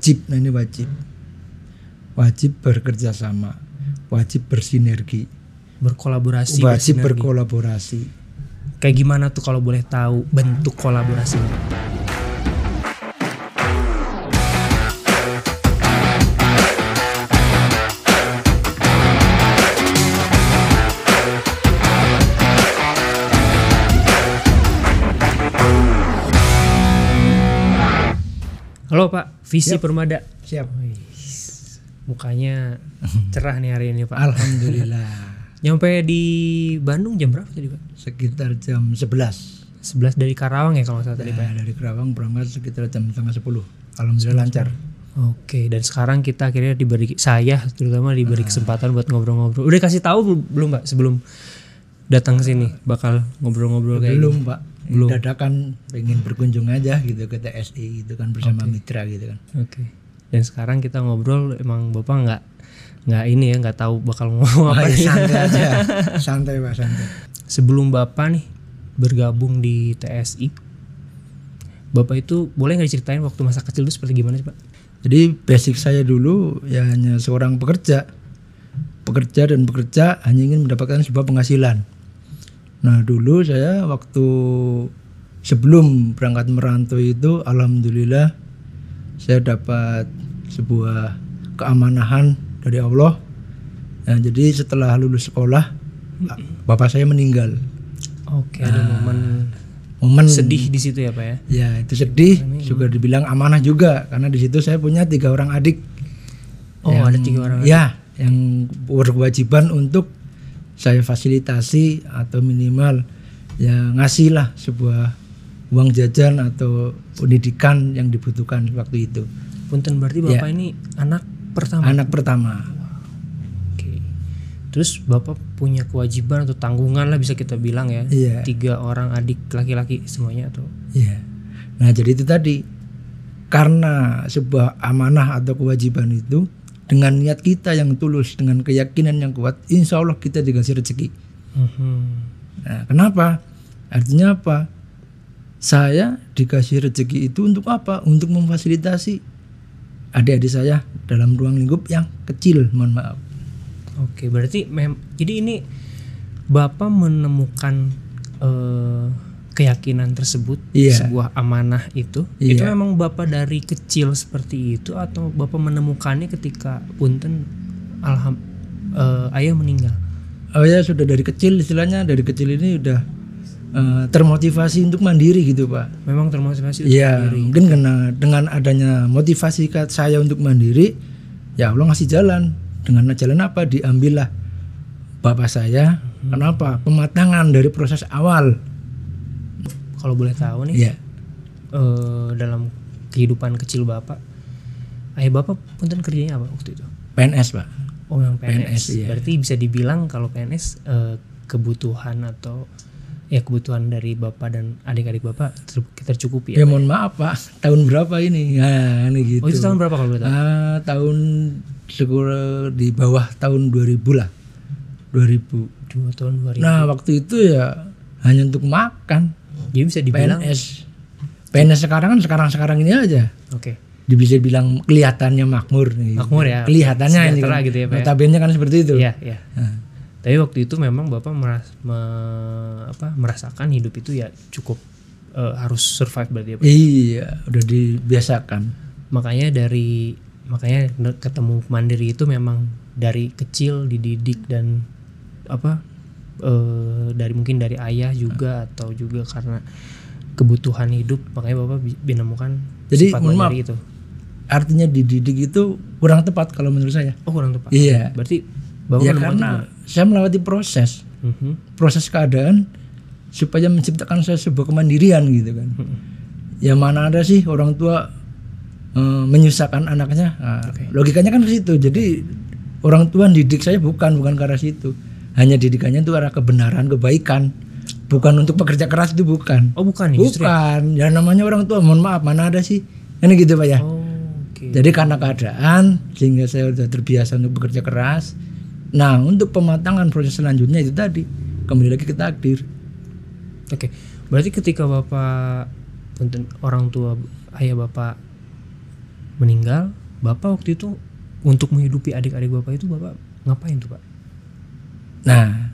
wajib. Nah ini wajib. Wajib bekerja sama. Wajib bersinergi. Berkolaborasi wajib bersinergi. berkolaborasi. Kayak gimana tuh kalau boleh tahu bentuk kolaborasinya Halo Pak, visi Yap. Permada. siap Mukanya cerah nih hari ini Pak. alhamdulillah Nyampe di Bandung jam berapa tadi Pak? sekitar jam 11 11 dari Karawang ya kalau salah tadi Pak. Nah, dari Kerawang berangkat sekitar jam setengah 10 alhamdulillah lancar Oke, dan sekarang kita akhirnya diberi saya terutama diberi kesempatan buat ngobrol-ngobrol. Udah kasih tahu bel- belum Pak sebelum datang ke sini bakal ngobrol-ngobrol kayak belum pak Belum. dadakan pengen berkunjung aja gitu ke TSI gitu kan bersama mitra gitu kan? Oke. Dan sekarang kita ngobrol emang Bapak nggak nggak ini ya nggak tahu bakal ngomong apa. Oh, ya, santai aja santai pak santai Sebelum Bapak nih bergabung di TSI, Bapak itu boleh nggak diceritain waktu masa kecil itu seperti gimana sih Pak? jadi basic saya dulu ya hanya seorang pekerja pekerja dan bekerja hanya ingin mendapatkan sebuah penghasilan nah dulu saya waktu sebelum berangkat merantau itu alhamdulillah saya dapat sebuah keamanahan dari Allah. Nah, jadi setelah lulus sekolah bapak saya meninggal. Oke, ada momen momen sedih di situ ya Pak ya? ya itu sedih. Juga dibilang amanah juga karena di situ saya punya tiga orang adik. Oh, ada tiga orang. ya yang berkewajiban untuk saya fasilitasi atau minimal ya ngasih lah sebuah uang jajan atau pendidikan yang dibutuhkan waktu itu Punten berarti Bapak ini anak pertama. anak pertama Oke. Terus Bapak punya kewajiban atau tanggungan lah bisa kita bilang ya. Iya. Tiga orang adik laki-laki semuanya atau Iya. Nah, jadi itu tadi karena sebuah amanah atau kewajiban itu dengan niat kita yang tulus, dengan keyakinan yang kuat, insya Allah kita dikasih rezeki. Mhm. Nah, kenapa? Artinya apa? Saya dikasih rezeki itu untuk apa? Untuk memfasilitasi adik-adik saya dalam ruang lingkup yang kecil, mohon maaf. Oke, berarti mem jadi ini Bapak menemukan eh, keyakinan tersebut, Iya. sebuah amanah itu, Iya. itu memang Bapak dari kecil seperti itu atau Bapak menemukannya ketika punten alham eh, ayah meninggal? Oh ya sudah dari kecil istilahnya dari kecil ini udah eh, termotivasi untuk mandiri gitu pak. Memang termotivasi untuk Iya, mandiri. mungkin karena dengan adanya motivasi saya untuk mandiri, ya Allah ngasih jalan. Dengan jalan apa? Diambillah bapak saya. Hmm. Kenapa? Pematangan dari proses awal. Kalau boleh tahu nih, Iya. eh, dalam kehidupan kecil bapak ayah bapak punten kerjanya apa waktu itu PNS pak. oh yang PNS, PNS, iya. berarti bisa dibilang kalau PNS eh, kebutuhan atau ya kebutuhan dari bapak dan adik-adik bapak ter tercukupi Ya ya mohon maaf pak, tahun berapa ini? Ya ini gitu. oh itu tahun berapa kalau boleh tahu Ah, tahun syukur di bawah tahun 2000 lah. 2000. dua tahun 2000 Nah waktu itu ya hanya untuk makan. Jadi bisa dibilang PNS. PNS sekarang kan sekarang-sekarang ini aja. oke bisa bilang kelihatannya makmur nih. Makmur ya. Kelihatannya ini kan. gitu ya, Pak ya. Notabene kan seperti itu. Iya, iya. Nah, Tapi waktu itu memang Bapak meras, me- apa, merasakan hidup itu ya cukup eh, harus survive berarti ya Pak? Iya, udah dibiasakan. Makanya dari makanya ketemu mandiri itu memang dari kecil dididik dan apa eh, dari mungkin dari ayah juga atau juga karena kebutuhan hidup makanya Bapak menemukan Jadi, sifat maaf. itu. Artinya dididik itu kurang tepat kalau menurut saya. Oh kurang tepat. Iya. Berarti Bapak Ya karena itu saya melewati proses? Mhm. proses keadaan supaya menciptakan saya sebuah kemandirian gitu kan. Ya mana ada sih orang tua eh, menyusahkan anaknya. Nah, Logikanya kan ke situ. Jadi orang tua didik saya bukan bukan ke arah situ. Hanya didikannya itu arah kebenaran, kebaikan. Bukan untuk pekerja keras itu bukan. Oh bukan ya justru. ya? Bukan. Ya namanya orang tua, mohon maaf, mana ada sih? Kan gitu Pak ya. Oh oke. Jadi karena keadaan sehingga saya sudah terbiasa untuk bekerja keras. Nah, untuk pematangan proses selanjutnya itu tadi kembali lagi ke takdir. Oke, berarti ketika bapak orang tua ayah bapak meninggal bapak waktu itu untuk menghidupi adik-adik bapak itu bapak ngapain tuh pak Nah,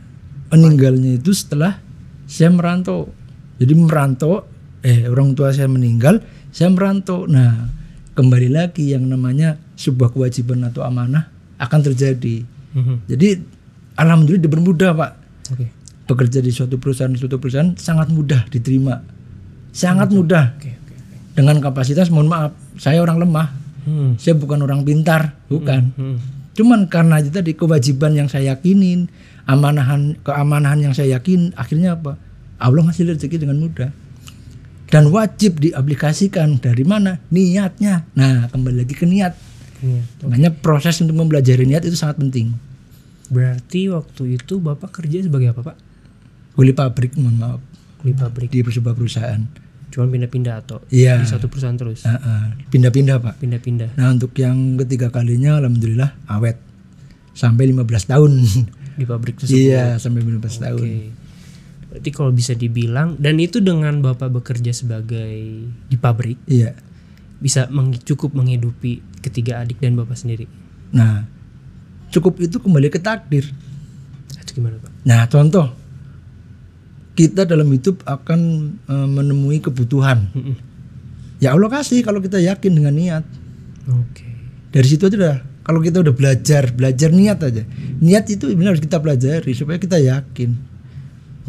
meninggalnya itu setelah saya merantau. Jadi merantau, eh orang tua saya meninggal, saya merantau. Nah, kembali lagi yang namanya sebuah kewajiban atau amanah akan terjadi. Mhm. Jadi alhamdulillah dipermudah pak. oke Bekerja di suatu perusahaan suatu perusahaan sangat mudah diterima, sangat mudah. oke oke oke. Dengan kapasitas, mohon maaf, saya orang lemah, Hmm. saya bukan orang pintar, bukan. Hmm. Cuman karena itu tadi kewajiban yang saya yakinin, amanahan keamanahan yang saya yakin, akhirnya apa? Allah ngasih rezeki dengan mudah. Dan wajib diaplikasikan dari mana? Niatnya. Nah, kembali lagi ke niat. Iya. Makanya proses untuk mempelajari niat itu sangat penting. berarti waktu itu bapak kerja sebagai apa pak Kuli pabrik, mohon maaf, kuli pabrik di sebuah perusahaan. Cuman pindah-pindah atau Iya. di satu perusahaan terus Ah, ah. Pindah-pindah, Pak. pindah-pindah Nah, untuk yang ketiga kalinya alhamdulillah awet. Sampai 15 tahun. di pabrik tersebut iya, sampai 15 tahun. Oke. Berarti kalau bisa dibilang dan itu dengan Bapak bekerja sebagai di pabrik Iya. bisa meng- cukup menghidupi ketiga adik dan Bapak sendiri. Nah, cukup itu kembali ke takdir. Itu gimana, Pak? Nah, contoh kita dalam hidup akan eh, menemui kebutuhan. Mm-mm. Ya Allah kasih kalau kita yakin dengan niat. Oke. Dari situ aja udah. Kalau kita udah belajar, belajar niat aja. Niat itu benar harus kita pelajari supaya kita yakin.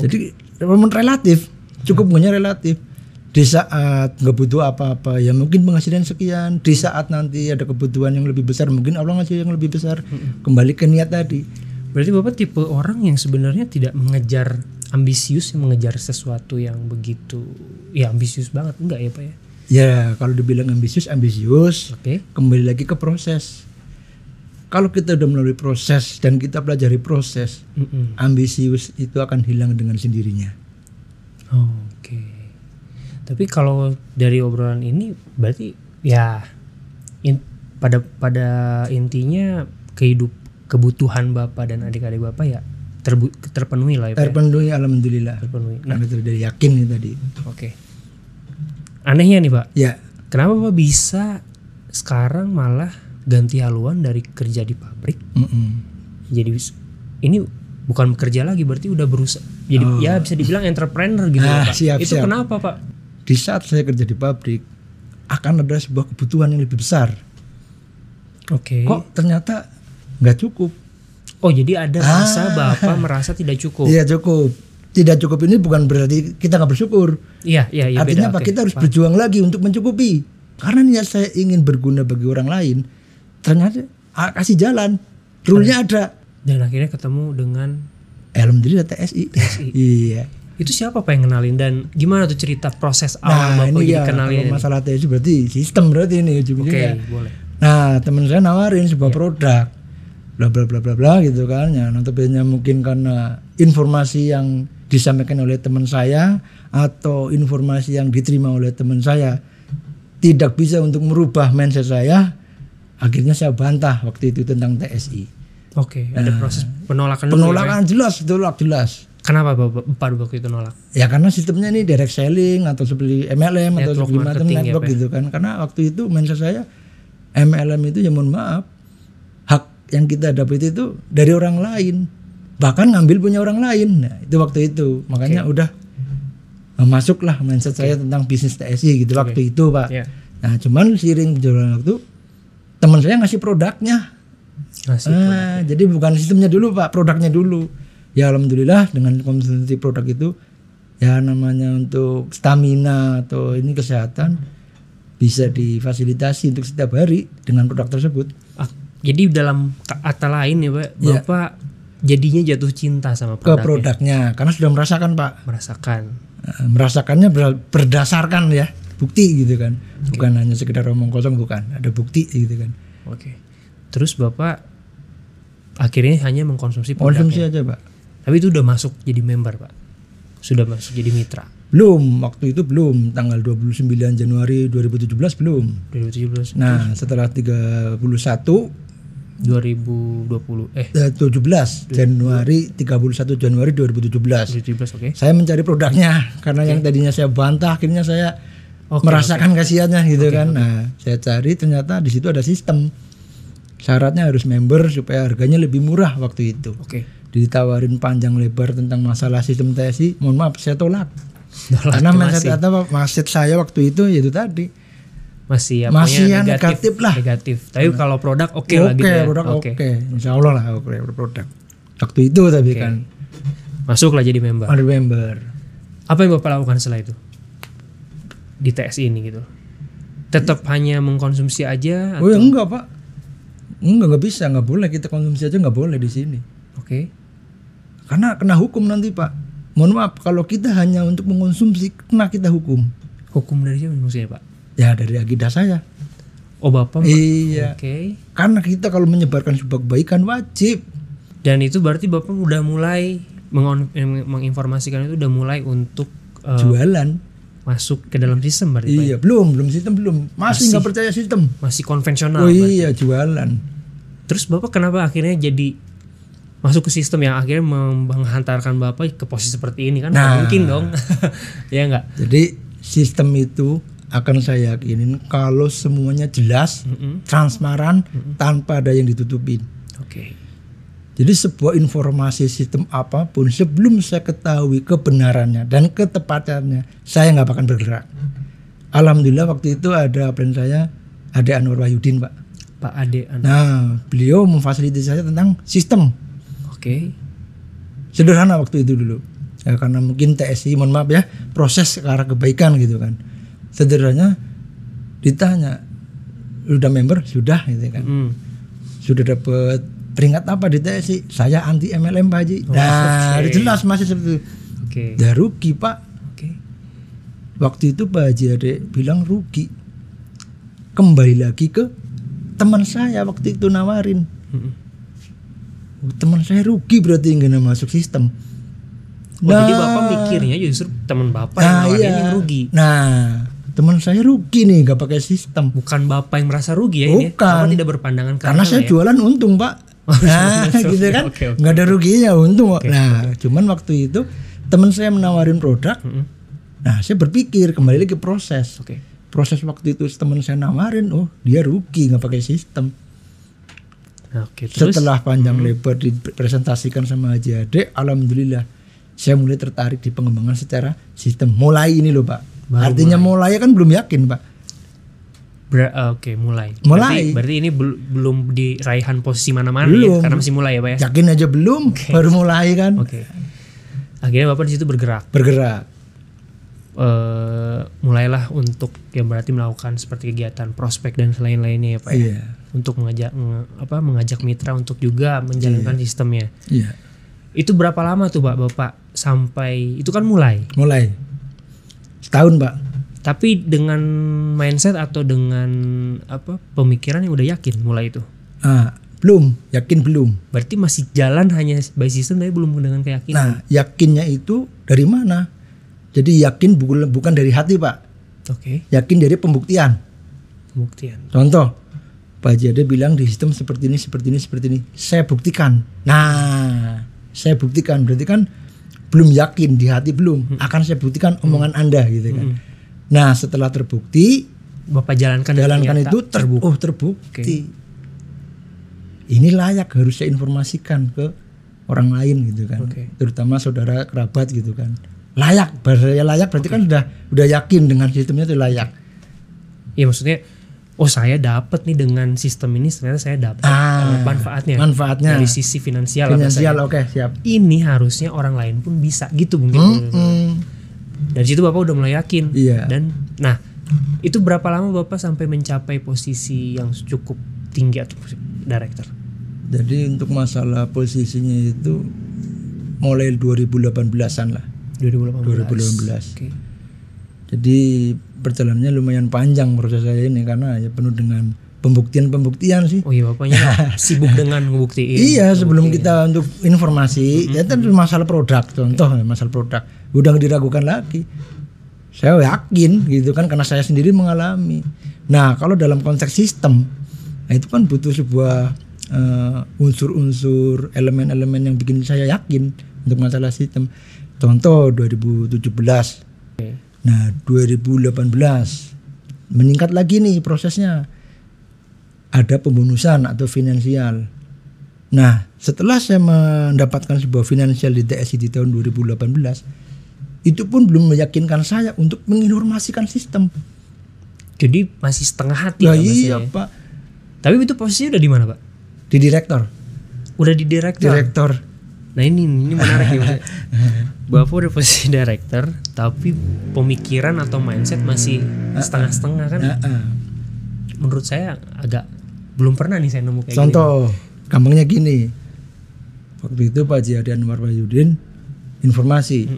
Jadi memang relatif, cukup punya relatif. Di saat nggak butuh apa-apa, ya mungkin penghasilan sekian. Di saat nanti ada kebutuhan yang lebih besar, mungkin Allah ngasih yang lebih besar. Kembali ke niat tadi. Berarti Bapak tipe orang yang sebenarnya tidak mengejar ambisius yang mengejar sesuatu yang begitu ya ambisius banget enggak ya, Pak ya? Ya kalau dibilang ambisius, ambisius. Oke. Kembali lagi ke proses. Kalau kita udah melalui proses dan kita pelajari proses, Mm-mm. ambisius itu akan hilang dengan sendirinya. Oke. Tapi kalau dari obrolan ini berarti ya in- pada pada intinya kehidup kebutuhan bapak dan adik-adik bapak ya terbu- terpenuhi lah ya ya? Terpenuhi alhamdulillah. terpenuhi. Nah, itu dari yakin nih tadi. oke. Anehnya nih pak, Ya, kenapa pak bisa sekarang malah ganti haluan dari kerja di pabrik mm-mm. jadi bis- ini bukan bekerja lagi berarti udah berusaha jadi ya bisa dibilang entrepreneur gitu Ah, ya, pak. siap, Itu siap. kenapa pak? di saat saya kerja di pabrik akan ada sebuah kebutuhan yang lebih besar. Oke. Kok ternyata nggak cukup? Oh jadi ada rasa bapak merasa tidak cukup. Iya cukup. Tidak cukup ini bukan berarti kita nggak bersyukur. Iya iya iya Artinya beda. apa? Oke. Kita harus berjuang lagi untuk mencukupi. Karena niat saya ingin berguna bagi orang lain, ternyata ah, kasih jalan. Rule-nya ada. Dan akhirnya ketemu dengan Alhamdulillah TSI. iya. itu siapa pak yang kenalin dan gimana tuh cerita proses Nah, awal bapak ini jadi ya kenalin masalah TSI berarti sistem berarti ini Oke ujung-ujungnya. boleh. Nah, teman saya nawarin sebuah produk. Bla bla bla bla bla gitu kan. Ya, notabene mungkin karena informasi yang disampaikan oleh teman saya atau informasi yang diterima oleh teman saya tidak bisa untuk merubah mindset saya, akhirnya saya bantah waktu itu tentang TSI. Oke ada proses penolakan dulu ya? Penolakan jelas, tolak jelas. Kenapa bapak, waktu itu nolak? Ya karena sistemnya ini direct selling atau seperti MLM atau Network seperti macam marketing ya, network Pak? gitu kan. Karena waktu itu mindset saya MLM itu ya mohon maaf yang kita dapat itu dari orang lain. Bahkan ngambil punya orang lain. Nah, itu waktu itu. Makanya udah eh, masuklah mindset saya tentang bisnis TSI gitu waktu itu, Pak. Ya. Nah, cuman seiring berjalan waktu teman saya ngasih produknya. Ngasih. Ah, jadi bukan sistemnya dulu pak, produknya dulu. Ya alhamdulillah dengan konsumsi produk itu ya namanya untuk stamina atau ini kesehatan bisa difasilitasi untuk setiap hari dengan produk tersebut. Ah, jadi dalam kata lain ya pak, Iya. bapak jadinya jatuh cinta sama Ke produknya. produknya karena sudah merasakan pak, Merasakan. Ah, merasakannya ber- berdasarkan ya bukti gitu kan, bukan hanya sekedar omong kosong bukan, ada bukti gitu kan. Oke. Terus bapak akhirnya hanya mengkonsumsi produknya. Konsumsi aja pak. Tapi itu udah masuk jadi member pak. Sudah masuk jadi mitra. Belum, waktu itu belum, tanggal 29 Januari 2017 belum. 2017, Nah, setelah 31 2020, eh eh, 17 Januari 31 Januari 2017. 2017 oke. Saya mencari produknya karena yang tadinya saya bantah akhirnya saya Oke, merasakan kasihannya gitu kan. Nah, saya cari ternyata di situ ada sistem. Syaratnya harus member supaya harganya lebih murah waktu itu. Oke. Ditawarin panjang lebar tentang masalah sistem TSI, mohon maaf saya tolak. Tolak Karena mindset mindset saya waktu itu yaitu tadi. Masih Masih apanya yang negatif lah. Negatif. Tapi kalau produk oke Oke, lah gitu ya. produk oke. Oke. Insya Allah lah oke produk. Waktu itu tapi Oke. kan Masuk lah jadi member. member. Apa yang Bapak lakukan setelah itu? Di TSI ini gitu. Tetap hanya mengkonsumsi aja Oh ya enggak pak, enggak nggak bisa nggak boleh kita konsumsi aja nggak boleh di sini. Oke. Karena kena hukum nanti pak. Mohon maaf kalau kita hanya untuk mengkonsumsi kena kita hukum. Hukum dari siapa maksudnya, Pak? Ya dari akidah saya. Oh, Bapak. Iya. Oke. Karena kita kalau menyebarkan sebuah kebaikan wajib. Dan itu berarti Bapak udah mulai mengon- menginformasikan itu udah mulai untuk eh, Jualan. masuk ke dalam sistem berarti Pak? Iya belum belum sistem belum. Masih nggak percaya sistem. Masih konvensional. Oh berarti. iya jualan. Terus Bapak kenapa akhirnya jadi masuk ke sistem yang akhirnya menghantarkan Bapak ke posisi seperti ini kan? Nah. mungkin dong. ya enggak? Jadi sistem itu akan saya yakinin kalau semuanya jelas, transparan, tanpa ada yang ditutupin. Oke. Jadi sebuah informasi sistem apa pun sebelum saya ketahui kebenarannya dan ketepatannya, saya nggak akan bergerak. Alhamdulillah waktu itu ada brand saya, ada Anwar Wahyudin, Pak. Pak Ade An- Nah, beliau memfasilitasi saya tentang sistem. Oke. Sederhana waktu itu dulu. Ya, karena mungkin TSI, mohon maaf ya, proses ke arah kebaikan gitu kan. Sederhananya ditanya, udah member? Sudah gitu kan. Hmm. Sudah dapat peringkat apa di TSI? Saya anti MLM Pak Haji. nah, oke. jelas masih seperti itu. Oke. Ya rugi Pak. Oke. Waktu itu Pak Haji Ade bilang rugi. Kembali lagi ke teman saya waktu itu nawarin. Mm-mm. Oh, teman saya rugi berarti nggak masuk sistem. Oh, jadi Bapak mikirnya justru teman Bapak yang nawarin yang rugi. Nah, teman saya rugi nih nggak pakai sistem. Bukan Bapak yang merasa rugi ya ini. Bukan. Bapak tidak berpandangan Karena saya ya? jualan untung, Pak. Nah, gitu kan. Oke, oke. nggak ada ruginya untung kok. Nah, cuman waktu itu teman saya menawarin produk. Mm-mm. Nah, saya berpikir kembali lagi ke proses. Oke. Proses waktu itu teman saya nawarin, oh dia rugi nggak pakai sistem. Oke. Terus Setelah panjang lebar dipresentasikan sama Haji Ade, alhamdulillah saya mulai tertarik di pengembangan secara sistem. Mulai ini loh, Pak. Baru Artinya mulai. kan belum yakin, Pak. ber- eh, oke, mulai. Mulai. Berarti, berarti ini bel- belum di raihan posisi mana-mana Belum. ya karena masih mulai ya, Pak ya. Yakin aja belum, baru mulai kan. Oke. Akhirnya Bapak di situ bergerak. Bergerak. eh mulailah untuk ya berarti melakukan seperti kegiatan prospek dan selain-lainnya ya Pak ya. Iya. Untuk mengajak nge- apa mengajak mitra untuk juga menjalankan sistemnya. Iya. Itu berapa lama tuh Pak Bapak sampai itu kan mulai. Mulai. Setahun, Pak. Tapi dengan mindset atau dengan apa pemikiran yang udah yakin mulai itu. Ah, belum, yakin belum. Berarti masih jalan hanya by system tapi belum dengan keyakinan. Nah, yakinnya itu dari mana? Jadi yakin bukan bukan dari hati, Pak. Oke, Yakin dari pembuktian. pembuktian. Contoh, Pak Haji Ade bilang di sistem seperti ini, seperti ini, seperti ini. Saya buktikan. Nah, saya buktikan. Berarti kan belum yakin di hati belum. Akan saya buktikan omongan Anda gitu kan. Nah, setelah terbukti, Bapak jalankan jalankan itu ter oh terbukti. Ini layak harus saya informasikan ke orang lain gitu kan. Oke. Terutama saudara kerabat gitu kan. Layak, bahasa layak berarti kan sudah udah yakin dengan sistemnya itu layak. Ya maksudnya oh saya dapat nih dengan sistem ini ternyata saya dapat Ah, eh, manfaatnya. manfaatnya. dari sisi finansial, lah Finansial oke, siap. Ini harusnya orang lain pun bisa gitu mungkin. Hmm, Dari situ Bapak udah mulai yakin. Iya. Dan nah, itu berapa lama Bapak sampai mencapai posisi yang cukup tinggi atau director? Jadi untuk masalah posisinya itu mulai 2018-an lah. 2018. 2018. Oke. Jadi perjalanannya lumayan panjang proses saya ini karena ya penuh dengan pembuktian-pembuktian sih. Oh iya Bapaknya sibuk dengan ngebuktiin. Iya sebelum kita untuk informasi ya itu masalah produk contoh ya, masalah produk. Udah diragukan lagi. Saya yakin gitu kan karena saya sendiri mengalami. Nah kalau dalam konteks sistem nah itu kan butuh sebuah eh, unsur-unsur elemen-elemen yang bikin saya yakin untuk masalah sistem. Contoh 2017 Oke. Nah 2018 meningkat lagi nih prosesnya. Ada pembonusan atau finansial. Nah setelah saya mendapatkan sebuah finansial di TSI di tahun 2018 itu pun belum meyakinkan saya untuk menginformasikan sistem. Jadi masih setengah hati Nah, masih iya ya? pak Tapi itu posisinya udah di mana pak? di direktor. Udah di direktur. Direktor. Nah ini ini menarik ya. Bapak udah posisi director, tapi pemikiran atau mindset masih setengah-setengah kan? Nah, ah. Menurut saya agak belum pernah nih saya nemu kayak gini. Contoh, gampangnya gini. Waktu itu Pak Haji Anwar Wahyudin informasi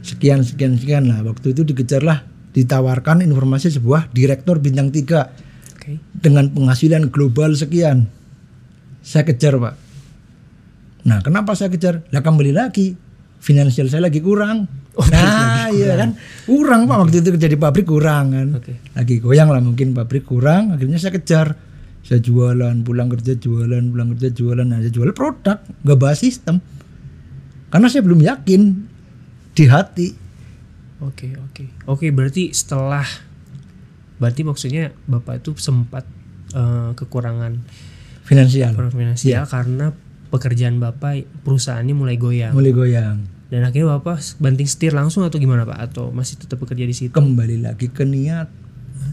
sekian sekian sekian lah. Waktu itu dikejarlah ditawarkan informasi sebuah direktur bintang 3 Oke. dengan penghasilan global sekian. Saya kejar pak. Nah kenapa saya kejar? Lah kembali lagi finansial saya lagi kurang. nah iya kan kurang pak waktu itu kerja di pabrik kurang kan. Oke. Lagi goyang lah mungkin pabrik kurang. Akhirnya saya kejar. Saya jualan pulang kerja jualan pulang kerja jualan. Nah saya jual produk nggak bahas sistem. Karena saya belum yakin di hati. Oke oke oke berarti setelah berarti maksudnya bapak itu sempat eh, kekurangan Finansial finansial karena pekerjaan bapak perusahaannya mulai goyang mulai goyang. dan akhirnya bapak banting setir langsung atau gimana pak atau masih tetap bekerja di situ? Kembali lagi ke niat.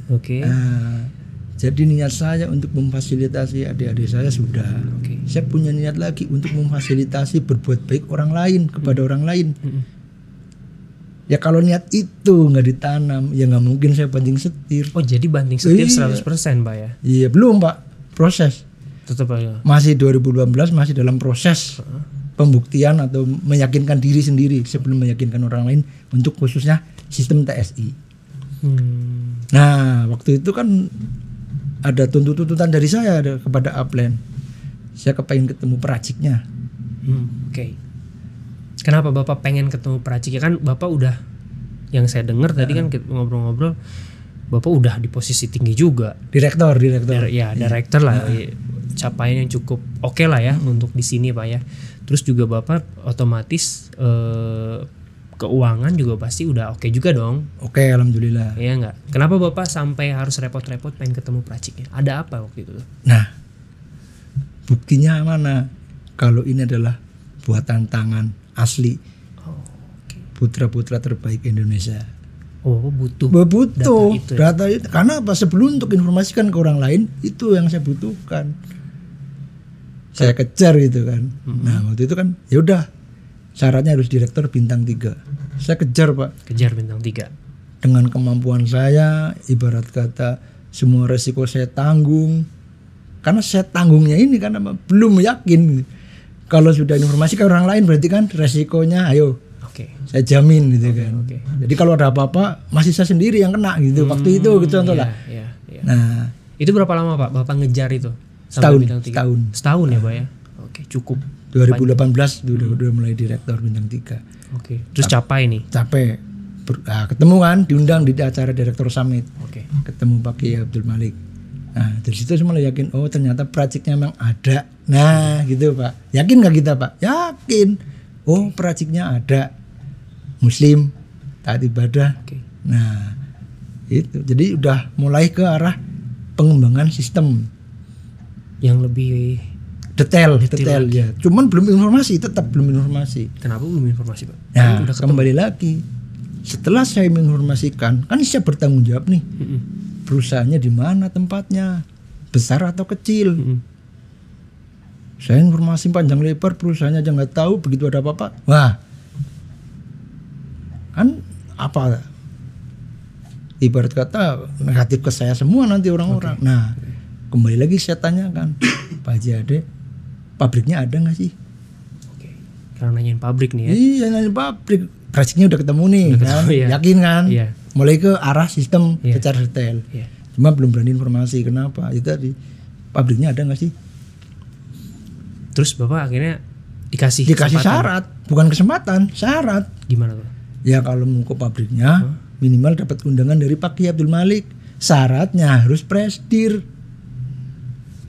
Oke Nah, jadi niat saya untuk memfasilitasi adik-adik saya sudah. oke Saya punya niat lagi untuk memfasilitasi berbuat baik orang lain kepada orang lain. Mm-mm. Ya kalau niat itu nggak ditanam, ya nggak mungkin saya banting setir. Oh jadi banting setir Iya. 100% pak ya? Iya belum pak, proses. Tetap aja. Masih 2018 masih dalam proses pembuktian atau meyakinkan diri sendiri sebelum meyakinkan orang lain untuk khususnya sistem TSI. Hmm. Nah, waktu itu kan ada tuntut-tuntutan dari saya ada kepada Upland. Saya kepengen ketemu peraciknya. Hmm, Oke. Kenapa bapak pengen ketemu peracik? Ya kan bapak udah yang saya dengar tadi kan ngobrol-ngobrol bapak udah di posisi tinggi juga. Direktor, direktor. Dir- ya director lah capaian yang cukup oke lah ya untuk di sini pak ya terus juga bapak otomatis eh, keuangan juga pasti udah oke juga dong Oke, alhamdulillah. ya nggak kenapa bapak sampai harus repot-repot pengen ketemu praciknya ada apa waktu itu Nah, buktinya mana? Kalau ini adalah buatan tangan asli oh, oke putra-putra terbaik Indonesia. oh butuh Butuh Data itu ya? data itu. Karena apa? Sebelum untuk informasikan ke orang lain, itu yang saya butuhkan. Saya kejar gitu kan. Nah, waktu itu kan ya udah syaratnya harus direktur bintang 3. Saya kejar, Pak. kejar bintang tiga. Dengan kemampuan saya ibarat kata semua resiko saya tanggung. Karena saya tanggungnya ini karena belum yakin. Kalau sudah informasi ke orang lain berarti kan resikonya ayo oke. saya jamin gitu kan. oke. Jadi kalau ada apa-apa masih saya sendiri yang kena gitu waktu itu gitu contoh lah. ya, ya. nah. Itu berapa lama pak bapak ngejar itu Setahun, bintang tiga? setahun. setahun ya pak ya oke cukup 2018 udah udah mulai direktur bintang 3 oke terus capai nih capek Ber- ah, ketemu kan diundang di acara direktur summit oke ketemu Pak Kiai Abdul Malik. Nah dari situ mulai yakin, oh ternyata peraciknya memang ada. Nah gitu Pak, yakin nggak kita Pak? Yakin. Oh peraciknya ada, Muslim, taat ibadah. oke Nah itu, jadi udah mulai ke arah pengembangan sistem yang lebih detail, Detail detail, ya. Cuman belum informasi, tetap belum informasi. kenapa belum informasi pak? Nah Kan udah kembali lagi, setelah saya menginformasikan, kan saya bertanggung jawab nih. Mm-mm. perusahaannya di mana tempatnya? Besar atau kecil? Mm-mm. saya informasi panjang lebar perusahaannya aja nggak tahu begitu ada apa-apa. Wah. Kan apa? Ibarat kata negatif ke saya semua nanti orang-orang. Nah kembali lagi saya tanyakan Pak Haji Ade pabriknya ada nggak sih? Oke karena nanyain pabrik nih ya. Iya nanya pabrik. Pricingnya udah ketemu nih Udah kan? ketemu, iya. yakin kan? Iya. mulai ke arah sistem Iya. secara detail. Iya. cuma belum berani informasi kenapa. Itu tadi pabriknya ada nggak sih? Terus bapak akhirnya dikasih dikasih kesempatan. syarat bukan kesempatan syarat. Gimana tuh? Ya kalau mau ke pabriknya minimal dapat undangan dari Pak Kiai Abdul Malik. Syaratnya harus presdir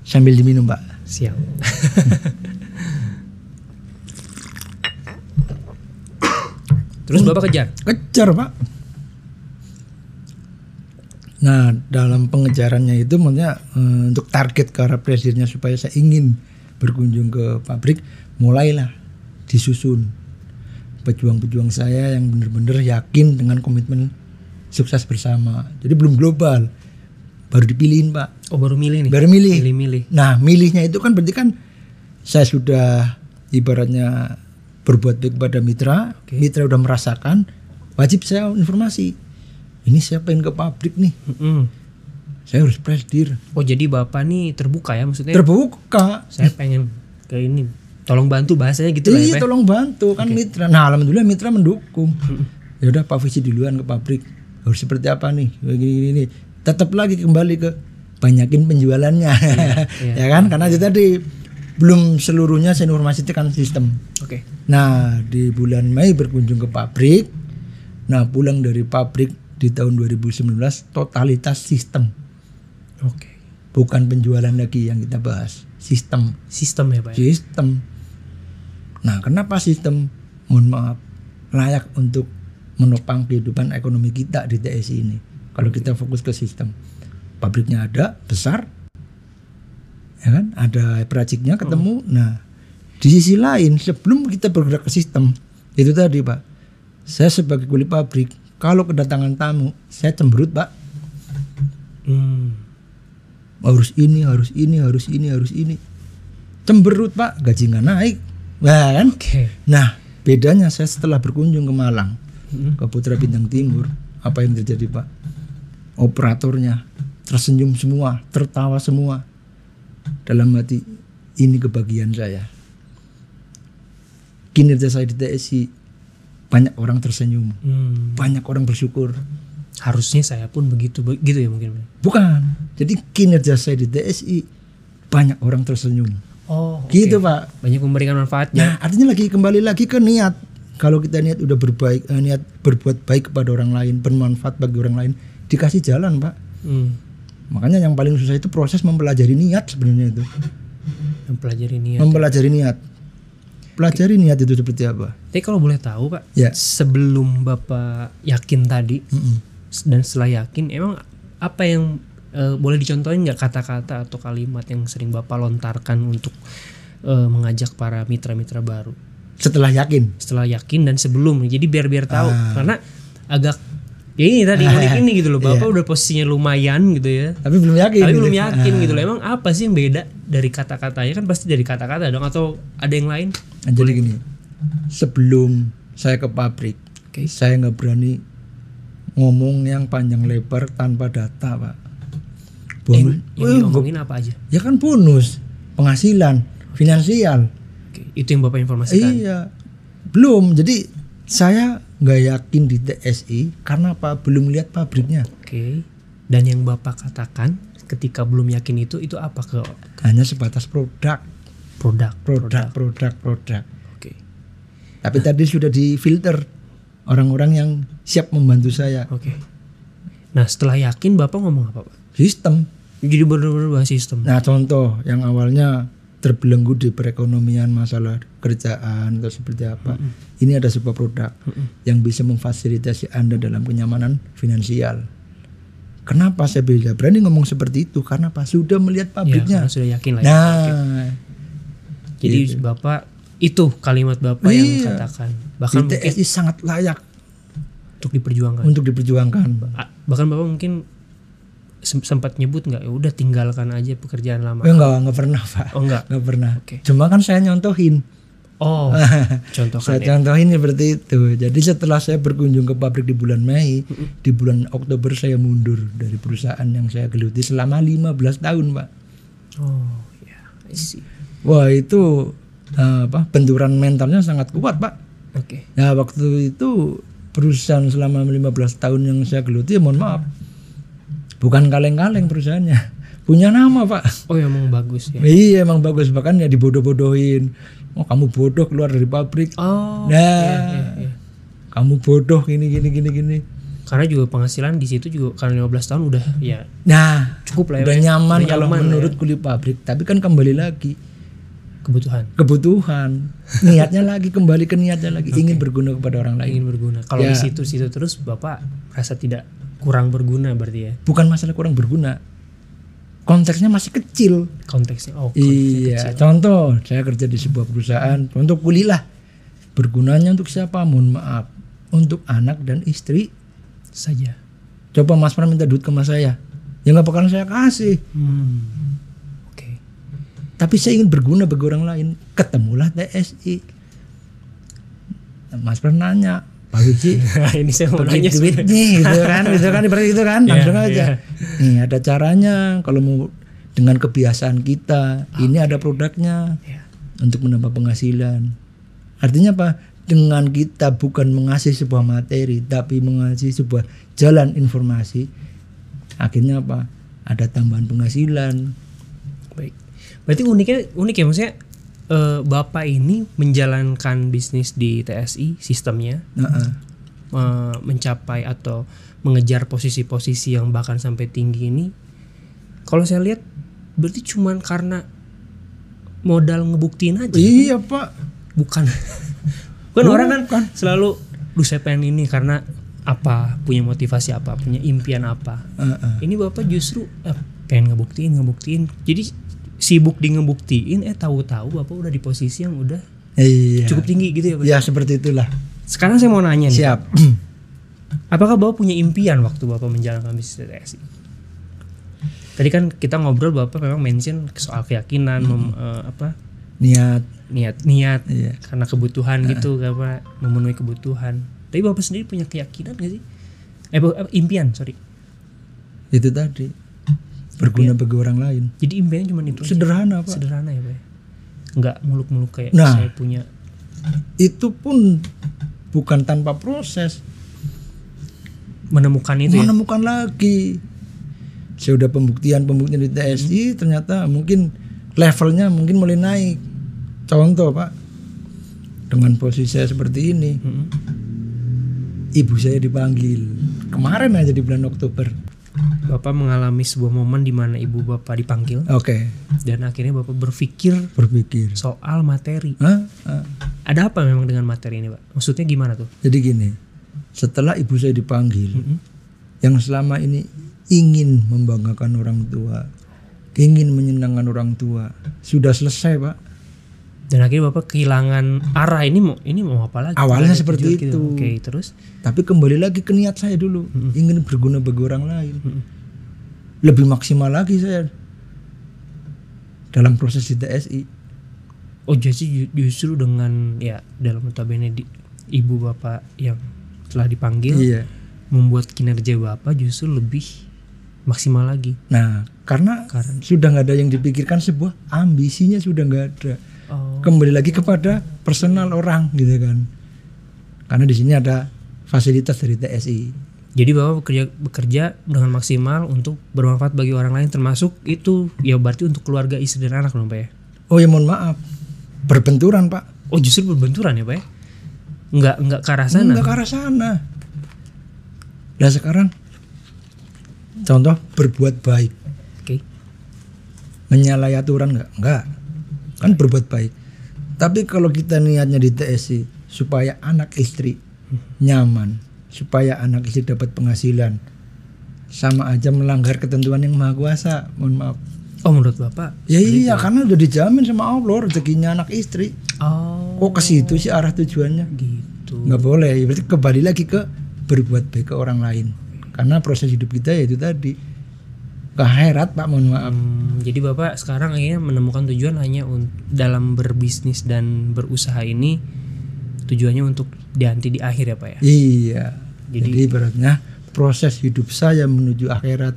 sambil diminum pak. Siap. Terus bapak kejar? Kejar pak. Nah, dalam pengejarannya itu maksudnya eh, untuk target ke arah presidennya supaya saya ingin berkunjung ke pabrik, mulailah disusun. Pejuang-pejuang saya yang benar-benar yakin dengan komitmen sukses bersama. Jadi belum global, baru dipilihin pak, Oh baru milih nih. baru milih. Milih-milih. Nah, milihnya itu kan berarti kan saya sudah ibaratnya berbuat baik kepada mitra, mitra udah merasakan, wajib saya informasi. Ini saya pengen ke pabrik nih, Mm-mm. saya harus presidir. Oh jadi bapak nih terbuka ya maksudnya. Terbuka. saya pengen ke ini. Tolong bantu bahasanya gitu lah ya. Iya, tolong bantu kan mitra. Nah, alhamdulillah mitra mendukung. Ya udah Pak Visi duluan ke pabrik. Harus seperti apa nih? Gini gini. gini. Tetap lagi kembali ke banyakin penjualannya. ya kan? Karena itu tadi belum seluruhnya saya informasi itu kan sistem. Oke. Nah, di bulan Mei berkunjung ke pabrik. Nah, pulang dari pabrik di tahun 2019 totalitas sistem, Oke. bukan penjualan lagi yang kita bahas. Sistem, Sistem ya pak. ya? sistem. Nah, kenapa sistem? Mohon maaf, layak untuk menopang kehidupan ekonomi kita di TSI ini. Kalau kita fokus ke sistem, pabriknya ada besar, ya kan? Ada peraciknya ketemu. Nah, di sisi lain sebelum kita bergerak ke sistem, itu tadi pak, saya sebagai kulit pabrik, kalau kedatangan tamu, saya cemberut pak, Hmm. harus ini, harus ini, harus ini, harus ini, cemberut pak, gaji nggak naik, nah kan? Oke. Nah, bedanya saya setelah berkunjung ke Malang, Mm-mm. ke Putra Bintang Timur, apa yang terjadi Pak? Operatornya tersenyum semua, tertawa semua. Dalam hati, ini kebahagiaan saya. Kinerja saya di TSI, banyak orang tersenyum, Hmm. banyak orang bersyukur. Harusnya saya pun begitu begitu ya mungkin. Bukan, jadi kinerja saya di TSI, banyak orang tersenyum. Oh. Gitu Pak. Banyak memberikan manfaatnya. Nah, artinya lagi kembali lagi ke niat. Kalau kita niat udah berbaik, eh, niat berbuat baik kepada orang lain, bermanfaat bagi orang lain, dikasih jalan, Pak. Hmm. Makanya yang paling susah itu proses mempelajari niat sebenarnya itu. Mempelajari niat. Mempelajari niat. Pelajari niat itu seperti apa? Tapi kalau boleh tahu pak, Ya. sebelum bapak yakin tadi Mm-mm. dan setelah yakin, emang apa yang eh, boleh dicontohin nggak kata-kata atau kalimat yang sering bapak lontarkan untuk eh, mengajak para mitra-mitra baru Setelah yakin. setelah yakin dan sebelum jadi biar biar tahu Ah. karena agak ya ini tadi unik ini gitu loh bapak Iya. udah posisinya lumayan gitu ya Tapi belum yakin. tapi gitu. belum yakin Ah. gitu loh emang apa sih yang beda dari kata-katanya kan pasti dari kata-kata dong atau ada yang lain Nah, jadi gini, sebelum saya ke pabrik, Oke. saya nggak berani ngomong yang panjang lebar tanpa data, Pak. Bonus, yang Eh, diomongin apa aja ya kan bonus, penghasilan, finansial. Oke, itu yang bapak informasikan Iya, belum. Jadi saya nggak yakin di TSI karena apa? Belum lihat pabriknya. Oke. Dan yang Bapak katakan ketika belum yakin itu itu apa ke Hanya sebatas produk, produk? produk, produk, produk. Oke. Tapi tadi sudah difilter orang-orang yang siap membantu saya. Oke. Nah, setelah yakin Bapak ngomong apa, Pak? Sistem. Jadi benar-benar bahas sistem. Nah, contoh yang awalnya terbelenggu di perekonomian masalah kerjaan atau seperti apa. Ini ada sebuah produk yang bisa memfasilitasi Anda dalam kenyamanan finansial. Kenapa saya bisa berani ngomong seperti itu? Karena Pak sudah melihat Ya, pabriknya. karena sudah yakin lah ya. nah, Jadi Bapak itu kalimat Bapak yang Iya. katakan di bahkan mungkin TSI sangat layak untuk diperjuangkan. untuk diperjuangkan. Bahkan Bapak mungkin sem- sempat nyebut nggak ya udah tinggalkan aja pekerjaan lama. Eh, enggak, enggak pernah, Pak. Oh enggak. Enggak pernah. Oke. Cuma kan saya nyontohin. Oh, contohkan Saya ya. contohin seperti itu. Jadi setelah saya berkunjung ke pabrik di bulan Mei, di bulan Oktober saya mundur dari perusahaan yang saya geluti selama 15 tahun, Pak. Oh, ya. I see. Wah, itu eh, apa? Benturan mentalnya sangat kuat, Pak. Oke. Nah, waktu itu perusahaan selama 15 tahun yang saya geluti, mohon maaf. Bukan kaleng-kaleng perusahaannya. Punya nama, Pak. Oh, ya, emang bagus ya. Iya, emang bagus bahkan ya dibodoh-bodohin. Oh, kamu bodoh keluar dari pabrik. Oh. Nah, iya, iya, iya. kamu bodoh gini gini gini gini. Karena juga penghasilan di situ juga karena 15 tahun udah ya Nah, cukup lah ya. udah Pak. nyaman Udah kalau nyaman menurut kulit pabrik, tapi kan kembali lagi kebutuhan kebutuhan, niatnya lagi kembali ke niatnya lagi ingin berguna kepada orang lain. ingin berguna. Kalau Ya. di situ situ terus Bapak rasa tidak kurang berguna berarti ya bukan masalah kurang berguna konteksnya masih kecil. Konteksnya oh konteksnya iya kecil. contoh saya kerja di sebuah perusahaan untuk kuliah bergunanya untuk siapa? Mohon maaf. Untuk anak dan istri saja. Coba mas Pram minta duit ke mas saya. Ya nggak bakalan saya kasih. Hmm. oke. Tapi saya ingin berguna bagi orang lain. Ketemulah TSI Mas Pram nanya Pak Wiji ini saya mau nanya duit nih gitu kan gitu kan ibarat gitu kan Iya, langsung aja. Iya. nih ada caranya kalau mau dengan kebiasaan kita ini ada produknya Iya. untuk menambah penghasilan. Artinya apa? Dengan kita bukan mengasih sebuah materi tapi mengasih sebuah jalan informasi akhirnya apa? Ada tambahan penghasilan. Baik. Berarti uniknya unik ya maksudnya eh, Bapak ini menjalankan bisnis di TSI sistemnya. Nah, eh, eh, mencapai atau mengejar posisi-posisi yang bahkan sampai tinggi ini. Kalau saya lihat berarti cuman karena modal ngebuktiin aja. Iya pak. Bukan. Kan orang kan selalu lu saya pengen ini karena apa? Punya motivasi apa? Punya impian apa? Eh, eh. ini bapak justru eh, pengen ngebuktiin ngebuktiin. Jadi sibuk di ngebuktiin eh tahu-tahu bapak udah di posisi yang udah iya. cukup tinggi gitu ya pak? Ya seperti itulah. Sekarang saya mau nanya nih siap. Apakah bapak punya impian waktu bapak menjalankan bisnis TSI? Tadi kan kita ngobrol bapak memang mention soal keyakinan mem- eh, apa? Niat. Niat niat iya. karena kebutuhan gitu apa memenuhi kebutuhan. Tapi bapak sendiri punya keyakinan gak sih? Eh, eh, impian sorry. Itu tadi berguna bagi orang lain. Jadi impiannya cuma itu aja. sederhana pak. Sederhana ya pak ya? nggak muluk-muluk kayak Nah. saya punya. Itu pun bukan tanpa proses. Menemukan itu ya? Menemukan lagi. Saya udah pembuktian pembuktian di TSI ternyata mungkin levelnya mungkin mulai naik. Contoh pak dengan posisi saya seperti ini Mm-mm. ibu saya dipanggil. Kemarin aja di bulan Oktober bapak mengalami sebuah momen di mana ibu bapak dipanggil oke dan akhirnya bapak berpikir berpikir soal materi Hah? Hah? ada apa memang dengan materi ini pak maksudnya gimana tuh jadi gini setelah ibu saya dipanggil Mm-mm. yang selama ini ingin membanggakan orang tua, ingin menyenangkan orang tua, sudah selesai pak. Dan akhirnya bapak kehilangan arah ini mau ini mau apa lagi Awalnya seperti gitu. itu. oke terus Tapi kembali lagi ke niat saya dulu, ingin berguna bagi orang lain, lebih maksimal lagi saya dalam proses di TSI. oh jadi ju- justru dengan ya dalam notabene di, ibu bapak yang telah dipanggil Iya. membuat kinerja bapak justru lebih maksimal lagi Nah, karena Karena- sudah nggak ada yang dipikirkan sebuah ambisinya sudah nggak ada. Kembali lagi kepada personal orang gitu kan. Karena di sini ada fasilitas dari TSI. jadi bapak bekerja bekerja dengan maksimal untuk bermanfaat bagi orang lain termasuk itu ya berarti untuk keluarga istri dan anak dong pak ya Oh ya mohon maaf, berbenturan pak. oh justru berbenturan ya pak ya nggak nggak ke arah sana Enggak ke arah sana. Nah sekarang contoh berbuat baik, oke menyalahi aturan enggak? Enggak. Kan berbuat baik. Tapi kalau kita niatnya di TSI supaya anak istri nyaman, supaya anak istri dapat penghasilan, sama aja melanggar ketentuan yang maha kuasa. Mohon maaf. oh menurut bapak Ya iya, karena udah dijamin sama Allah rezekinya anak istri. oh Kok ke situ sih arah tujuannya? gitu nggak boleh Ya, berarti kembali lagi ke berbuat baik ke orang lain karena proses hidup kita ya itu tadi kehairat pak mohon maaf. Hmm, jadi bapak sekarang akhirnya menemukan tujuan hanya dalam berbisnis dan berusaha ini tujuannya untuk dianti di akhir ya pak ya. iya. Jadi, Jadi- ibaratnya proses hidup saya menuju akhirat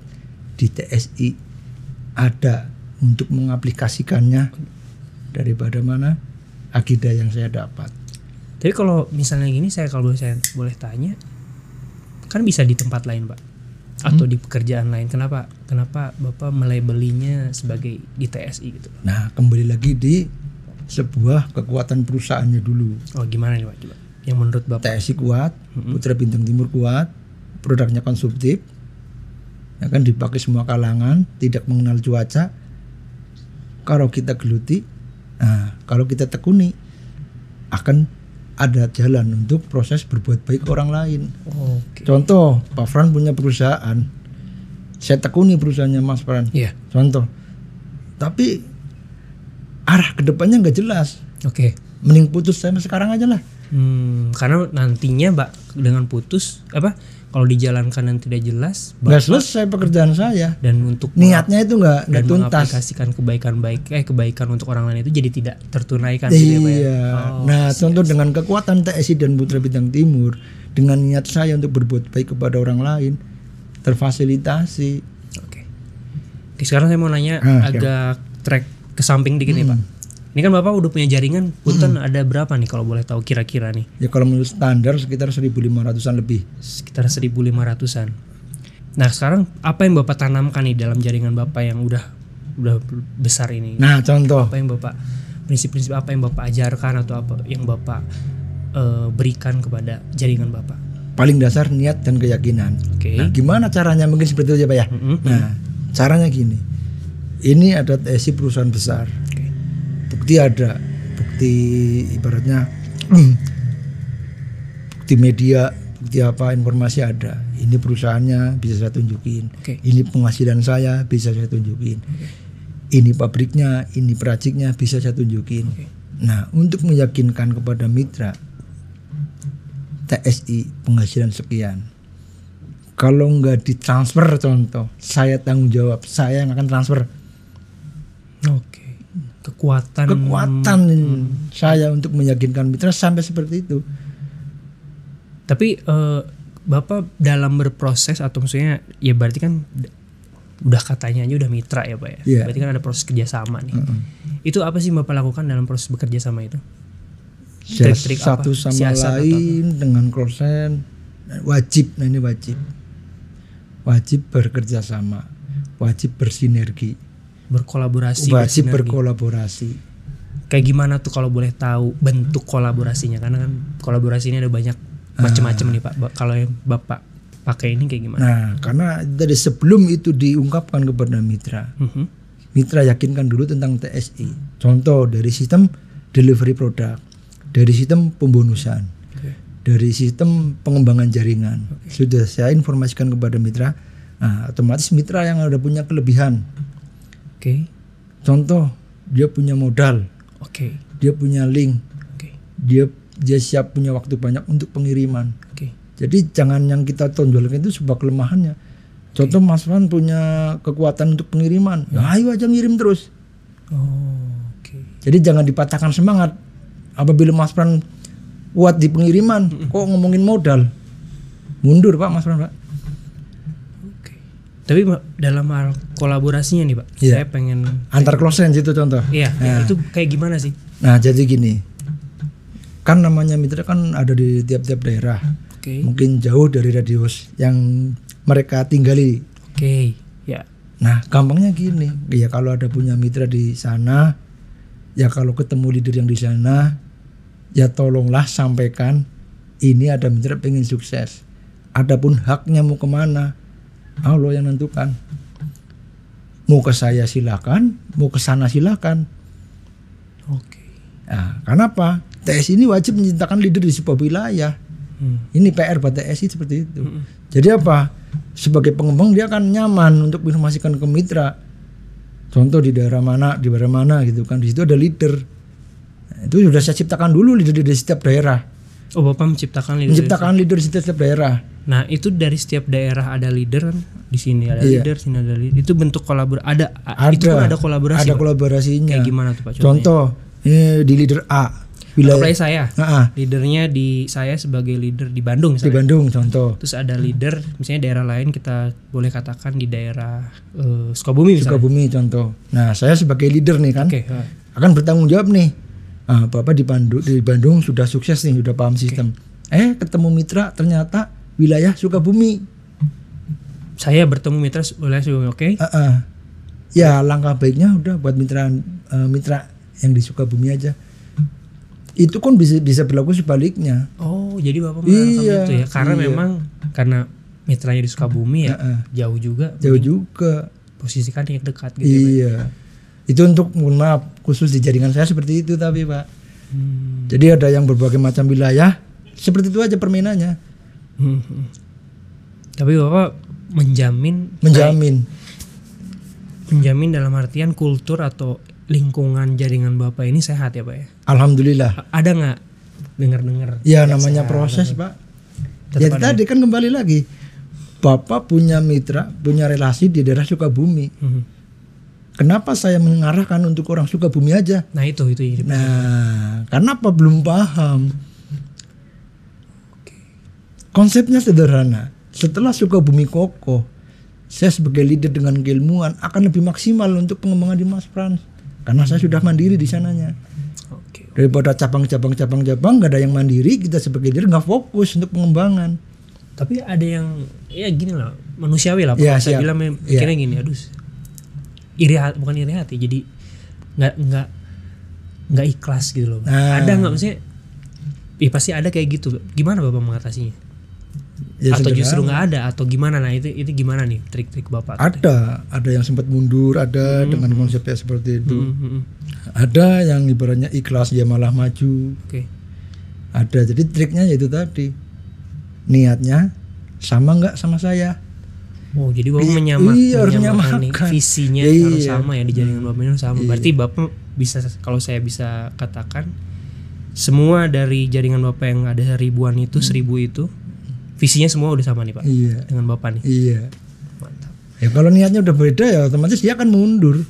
di TSI ada untuk mengaplikasikannya daripada mana? Akidah yang saya dapat. Tapi kalau misalnya gini saya kalau saya boleh tanya, kan bisa di tempat lain pak atau di pekerjaan lain. Kenapa? Kenapa bapak melabelinya sebagai di TSI gitu? nah kembali lagi di sebuah kekuatan perusahaannya dulu Oh gimana nih pak? Coba. Yang menurut bapak? TSI kuat, Putra Bintang Timur kuat, produknya konsumtif, ya kan dipakai semua kalangan, tidak mengenal cuaca. Kalau kita geluti, nah kalau kita tekuni akan ada jalan untuk proses berbuat baik ke orang lain. Oke. Contoh, Pak Fran punya perusahaan. Saya tekuni perusahaannya Mas Fran. Iya. Contoh. Tapi arah ke depannya nggak jelas. Oke. Mending putus saya sekarang aja lah. Hmm, karena nantinya Mbak dengan putus apa kalau dijalankan dan tidak jelas Nggak selesai pekerjaan saya. dan untuk Niatnya itu nggak dan tuntas. mengaplikasikan kebaikan baik eh kebaikan untuk orang lain itu jadi tidak tertunaikan gitu ya, ya? Iya. Oh, nah, contoh dengan kekuatan TSI dan Putra Bintang Timur, dengan niat saya untuk berbuat baik kepada orang lain, terfasilitasi. Oke. Oke, sekarang saya mau nanya Ah, siap. agak track ke samping dikit nih, Pak. Ini kan Bapak udah punya jaringan, punten ada berapa nih kalau boleh tahu kira-kira nih? Ya kalau menurut standar sekitar 1.500-an lebih. Sekitar 1500-an. Nah, sekarang apa yang Bapak tanamkan nih dalam jaringan Bapak yang udah udah besar ini? Nah, contoh. Apa yang Bapak prinsip-prinsip apa yang Bapak ajarkan atau apa yang Bapak eh, berikan kepada jaringan Bapak? paling dasar niat dan keyakinan. Oke. Nah, gimana caranya mungkin seperti itu ya Pak ya? Mm-mm. Nah, caranya gini. Ini ada TSI perusahaan besar. Bukti ada. Bukti ibaratnya bukti media, bukti apa informasi ada. Ini perusahaannya bisa saya tunjukin. Oke. Ini penghasilan saya bisa saya tunjukin. Ini pabriknya, ini peraciknya bisa saya tunjukin. Nah, untuk meyakinkan kepada mitra TSI penghasilan sekian. Kalau nggak ditransfer contoh, saya tanggung jawab, saya yang akan transfer. Oke. Kekuatan Kekuatan saya untuk meyakinkan mitra sampai seperti itu. Tapi eh, Bapak dalam berproses atau maksudnya ya berarti kan udah katanya aja udah mitra ya Pak ya. Iya. Berarti kan ada proses kerjasama nih. Mm-mm. Itu apa sih Bapak lakukan dalam proses bekerja sama itu? Trik-trik apa? satu sama Siasat lain dengan krosen wajib, nah ini wajib, wajib bekerja sama, wajib bersinergi, Berkolaborasi, wajib berkolaborasi. Kayak gimana tuh kalau boleh tahu bentuk kolaborasinya? Karena kan kolaborasi ini ada banyak macam-macam nih Pak. Kalau yang Bapak pakai ini kayak gimana? Nah, karena dari sebelum itu diungkapkan kepada mitra, Mhm. mitra yakinkan dulu tentang TSI. Contoh dari sistem delivery produk, dari sistem pembonusan, dari sistem pengembangan jaringan. Sudah saya informasikan kepada mitra. Nah, otomatis mitra yang ada punya kelebihan. Oke. Contoh, dia punya modal, Oke. dia punya link, Oke. dia dia siap punya waktu banyak untuk pengiriman. Oke. Jadi jangan yang kita tonjolkan itu sebuah kelemahannya. Contoh Mas Wan punya kekuatan untuk pengiriman, ya ayo aja ngirim terus. Oh, oke. Jadi jangan dipatahkan semangat. Apabila Mas Pran kuat di pengiriman, kok ngomongin modal? Mundur Pak Mas Pran Pak. Tapi dalam hal kolaborasinya nih Pak, Iya. saya pengen Antar close itu contoh. Iya, ya, itu kayak gimana sih? Nah jadi gini, kan namanya mitra kan ada di tiap-tiap daerah. Oke. Mungkin jauh dari radius yang mereka tinggali. Oke. Ya. Nah gampangnya gini, ya kalau ada punya mitra di sana, ya kalau ketemu leader yang di sana, ya tolonglah sampaikan ini ada mitra pengen sukses. Adapun haknya mau ke mana, Allah yang nentukan. Mau ke saya silakan, mau ke sana silakan. Oke. Nah, kenapa? TSI ini wajib menciptakan leader di sebuah wilayah. Hmm. Ini PR buat TSI seperti itu. Mm-mm. Jadi apa? Sebagai pengembang dia akan nyaman untuk informasikan ke mitra. Contoh di daerah mana, di daerah mana gitu kan. Di situ ada leader. Nah, itu sudah saya ciptakan dulu leader di setiap daerah. Oh, Bapak menciptakan leader. Menciptakan leader di setiap daerah. Nah, itu dari setiap daerah ada leader kan? Di sini ada Iya. leader, sini ada leader. Itu bentuk kolaborasi. Ada, Ada. itu pun ada kolaborasi. Ada Pak? kolaborasinya. Kayak gimana tuh Pak? Contohnya? Contoh ini di leader A wilayah Apply saya. Ah, Leadernya di saya sebagai leader di Bandung di misalnya. Bandung contoh. Terus ada leader misalnya daerah lain kita boleh katakan di daerah eh, Sukabumi misalnya. Sukabumi contoh. Nah, saya sebagai leader nih kan ha. akan bertanggung jawab nih. Ah, Bapak di Bandung di Bandung sudah sukses nih, sudah paham sistem. Eh, ketemu mitra ternyata wilayah Sukabumi. saya bertemu mitra wilayah Sukabumi, oke? Ah, ah. Ya, langkah baiknya udah buat mitra eh, mitra yang di Sukabumi aja. Itu kan bisa bisa berlaku sebaliknya. Oh, jadi Bapak Iya, itu ya. Karena iya. memang karena mitranya di Sukabumi ya, Heeh. jauh juga. Jauh juga. Posisikan yang dekat gitu. ya. Iya. Itu untuk mohon maaf khusus di jaringan saya seperti itu tapi Pak. Hmm. Jadi ada yang berbagai macam wilayah, seperti itu aja permainannya. Hmm. Tapi bapak menjamin Menjamin. menjamin dalam artian kultur atau lingkungan jaringan bapak ini sehat ya pak ya. Alhamdulillah. A- Ada nggak dengar-dengar? Ya namanya proses, Pak. Ya Tetap ada. tadi kan kembali lagi. Bapak punya mitra, punya relasi di daerah Sukabumi. Mhm. Kenapa saya mengarahkan untuk orang Sukabumi aja? Nah itu itu ini. Nah, karena apa belum paham? Konsepnya sederhana. Setelah Sukabumi kokoh, saya sebagai leader dengan keilmuan akan lebih maksimal untuk pengembangan di Mas Frans. Karena saya sudah mandiri di sananya. Oke. Daripada cabang-cabang cabang-cabang nggak ada yang mandiri, kita sebagai leader nggak fokus untuk pengembangan. Tapi ada yang ya gini lah manusiawi lah. Ya, saya bilang mem- mikirnya gini, aduh iri hati bukan iri hati, jadi nggak nggak nggak ikhlas gitu loh. Nah. Ada nggak maksudnya? Ya pasti ada kayak gitu. Gimana bapak mengatasinya? Ya, atau justru nggak ada atau gimana? Nah itu itu gimana nih trik-trik bapak? Ada, ada yang sempat mundur, ada dengan konsepnya seperti itu. Hmm, hmm, hmm. Ada yang ibaratnya ikhlas dia malah maju. Oke. Ada. Jadi triknya yaitu tadi. Niatnya sama nggak sama saya? Oh jadi bapak Iya, iya, harus menyamakan nih, menyamakan. visinya Iya. harus sama ya di jaringan bapak ini sama. Iya. Berarti bapak bisa kalau saya bisa katakan semua dari jaringan bapak yang ada ribuan itu seribu itu visinya semua udah sama nih pak Iya. dengan bapak nih. Iya. Mantap. Ya kalau niatnya udah beda ya otomatis dia akan mundur.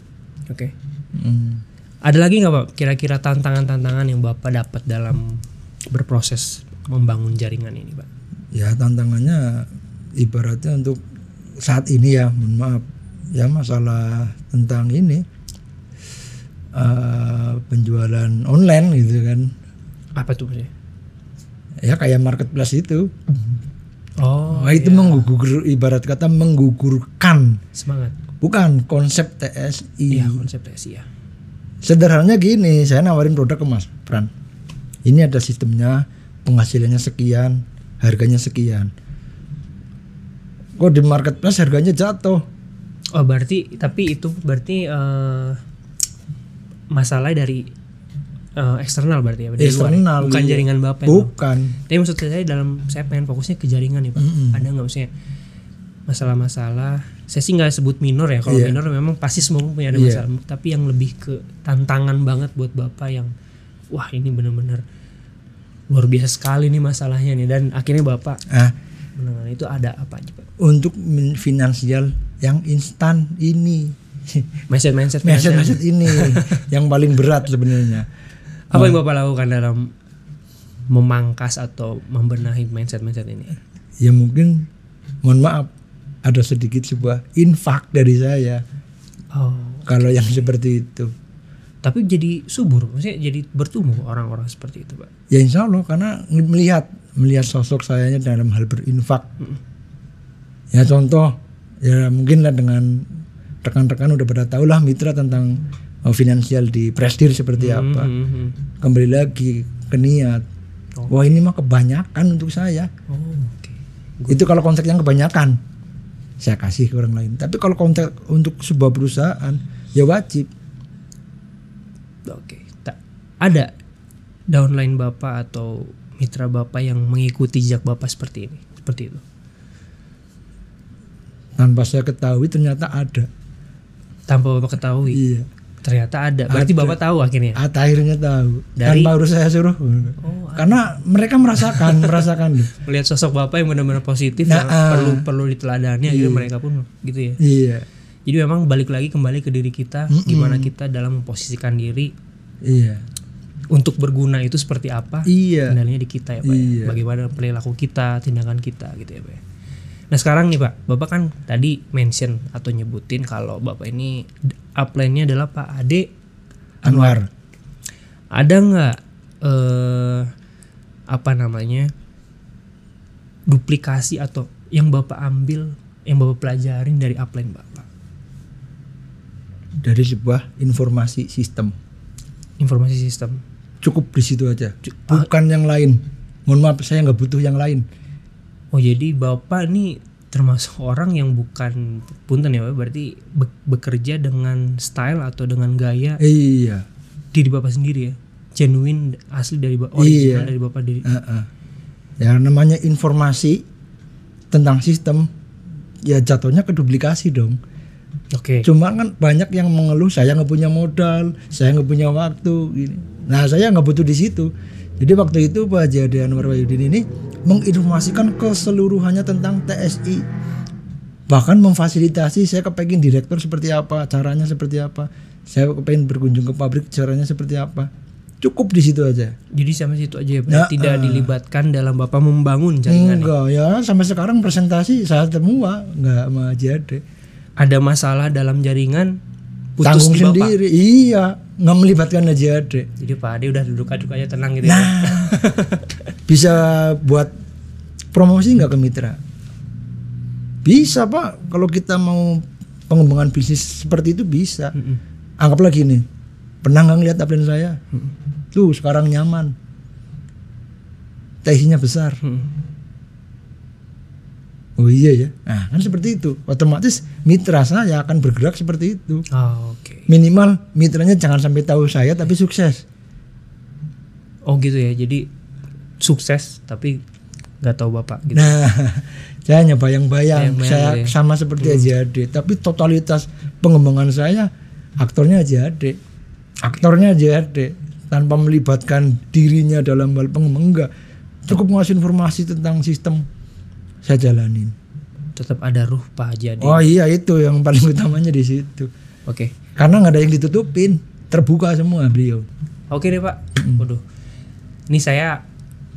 Oke. Hmm. Ada lagi nggak pak kira-kira tantangan-tantangan yang bapak dapat dalam berproses membangun jaringan ini pak? Ya tantangannya ibaratnya untuk saat ini ya, mohon maaf, ya masalah tentang ini eh, penjualan online gitu kan. Apa tuh maksudnya? Ya kayak marketplace itu. Oh, Wah, itu menggugur ibarat kata menggugurkan. semangat. Bukan konsep TSI. Iya konsep TSI ya. Sederhananya gini, saya nawarin produk ke Mas Pran. Ini ada sistemnya, penghasilannya sekian, harganya sekian. Kok di marketplace harganya jatuh? Oh berarti tapi itu berarti eh masalah dari eh, eksternal berarti ya dari luar ya? Eksternal, bukan iya. jaringan bapak ya, Bukan. Tapi maksud saya dalam saya pengen fokusnya ke jaringan nih pak. Mm-mm. Ada nggak maksudnya masalah-masalah? Saya sih nggak sebut minor ya. Kalau Iya. minor memang pasti semua punya ada Iya. masalah. Tapi yang lebih ke tantangan banget buat bapak yang wah ini bener-bener luar biasa sekali nih masalahnya nih dan akhirnya bapak Ah, menangani itu ada apa aja pak? untuk finansial yang instan ini. Mindset mindset Mindset-mindset ini yang paling berat sebenarnya. Apa yang bapak lakukan dalam memangkas atau membenahi mindset mindset ini? Ya mungkin mohon maaf ada sedikit sebuah infak dari saya Oh, kalau yang seperti itu. tapi jadi subur, maksudnya jadi bertumbuh orang-orang seperti itu, pak. Ya insya Allah karena melihat melihat sosok sayanya dalam hal berinfak. Ya contoh ya mungkin lah dengan rekan-rekan udah pada tahu lah mitra tentang finansial di prestir seperti apa. Hmm, hmm, hmm. Kembali lagi ke niat. Oh. Wah ini mah kebanyakan untuk saya. Oh, oke. Itu kalau kontrak yang kebanyakan saya kasih ke orang lain. Tapi kalau kontrak untuk sebuah perusahaan ya wajib. Oke. Tak ada downline bapak atau mitra bapak yang mengikuti jejak bapak seperti ini, seperti itu. Tanpa saya ketahui ternyata ada. Tanpa bapak ketahui, Iya. Ternyata ada. Berarti Ada. bapak tahu akhirnya. At- akhirnya tahu. Dari- Tanpa harus saya suruh. Oh, Karena mereka merasakan, merasakan. melihat sosok bapak yang benar-benar positif, Nah, yang ah. perlu perlu diteladani, akhirnya mereka pun gitu ya. Iya. Jadi memang balik lagi kembali ke diri kita, gimana kita dalam memposisikan diri Iya. untuk berguna itu seperti apa? Iya. Kendalinya di kita ya Pak. ya. Iya. Bagaimana perilaku kita, tindakan kita gitu ya Pak. ya. Nah sekarang nih Pak, Bapak kan tadi mention atau nyebutin kalau Bapak ini upline-nya adalah Pak Ade. Anwar. Ada nggak eh apa namanya duplikasi atau yang Bapak ambil, yang Bapak pelajarin dari upline Bapak? Dari sebuah informasi sistem. Informasi sistem. Cukup di situ aja. Bukan yang lain. Mohon maaf saya nggak butuh yang lain. Oh jadi bapak nih termasuk orang yang bukan punten ya berarti be- bekerja dengan style atau dengan gaya Iya. diri bapak sendiri ya genuine asli dari bapak original Iya. dari bapak dari Heeh. Ya namanya informasi tentang sistem ya jatuhnya ke duplikasi dong. oke Cuma kan banyak yang mengeluh saya nggak punya modal, saya nggak punya waktu. Gini. Nah saya nggak butuh di situ. Jadi waktu itu Pak Ade Anwar Wahyudin ini menginformasikan keseluruhannya tentang TSI. Bahkan memfasilitasi saya kepengen direktur seperti apa, caranya seperti apa. Saya kepengen berkunjung ke pabrik caranya seperti apa. Cukup di situ aja. jadi sama situ aja ya? Ya, tidak eh. dilibatkan dalam bapak membangun jaringan Enggak ya sampai sekarang presentasi saya semua nggak sama Haji Ade. ada masalah dalam jaringan putus Tanggung di bapak sendiri. Iya, nggak melibatkan Ade. jadi Pak Ade udah duduk-duduk aja tenang gitu ya Nah, bisa buat promosi nggak ke mitra? Bisa pak, kalau kita mau pengembangan bisnis seperti itu bisa. Mm-mm. Anggaplah gini, pernah nggak ngeliat upline saya? Tuh sekarang nyaman, tensinya besar. Mm. Oh iya ya, nah kan seperti itu. Otomatis mitra saya akan bergerak seperti itu. Oh, oke Minimal mitranya jangan sampai tahu saya tapi sukses. oh gitu ya jadi sukses tapi nggak tahu bapak gitu Nah, saya hanya bayang-bayang, Bayang-bayang saya ya. sama seperti Ade, tapi totalitas pengembangan saya aktornya Ade. Aktornya Ade tanpa melibatkan dirinya dalam hal pengembang enggak. Cukup ngasih informasi tentang sistem saya jalanin. tetap ada ruh Pak Haji Ade Oh iya itu yang paling utamanya di situ. oke Karena nggak ada yang ditutupin, terbuka semua beliau. Oke deh pak. Waduh. Ini saya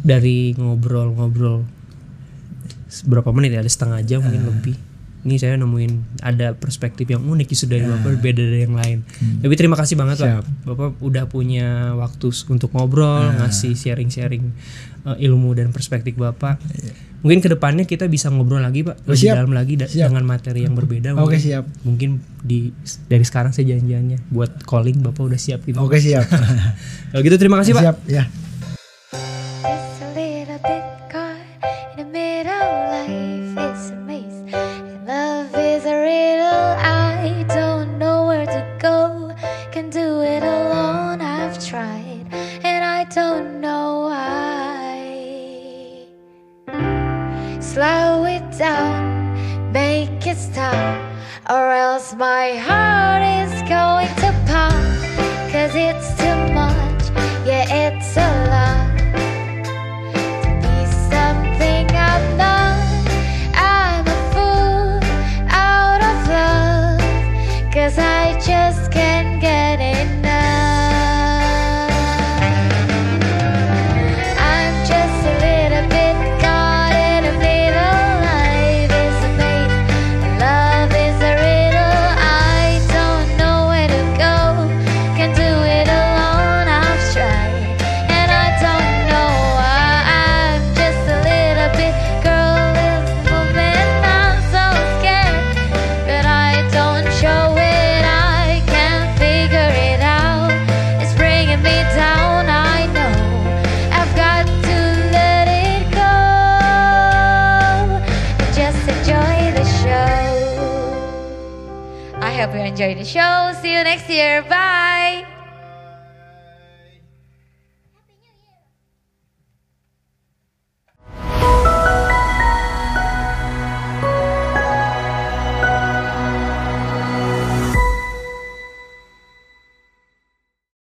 dari ngobrol-ngobrol berapa menit ya? Ada setengah jam mungkin lebih. Ini saya nemuin ada perspektif yang unik justru dari bapak berbeda dari yang lain. Tapi terima kasih banget pak. Bapak udah punya waktu untuk ngobrol, ngasih sharing-sharing uh, ilmu dan perspektif bapak. Mungkin ke depannya kita bisa ngobrol lagi pak, lebih siap. dalam lagi da- Siap. dengan materi yang berbeda. Oke mungkin. siap. Mungkin di dari sekarang saya janjiannya buat calling bapak udah siap gitu. Oke siap. Kalau gitu terima kasih pak. siap ya. Slow it down, make it stop, or else my heart is going to pop. Cause it's too much, yeah, it's a lot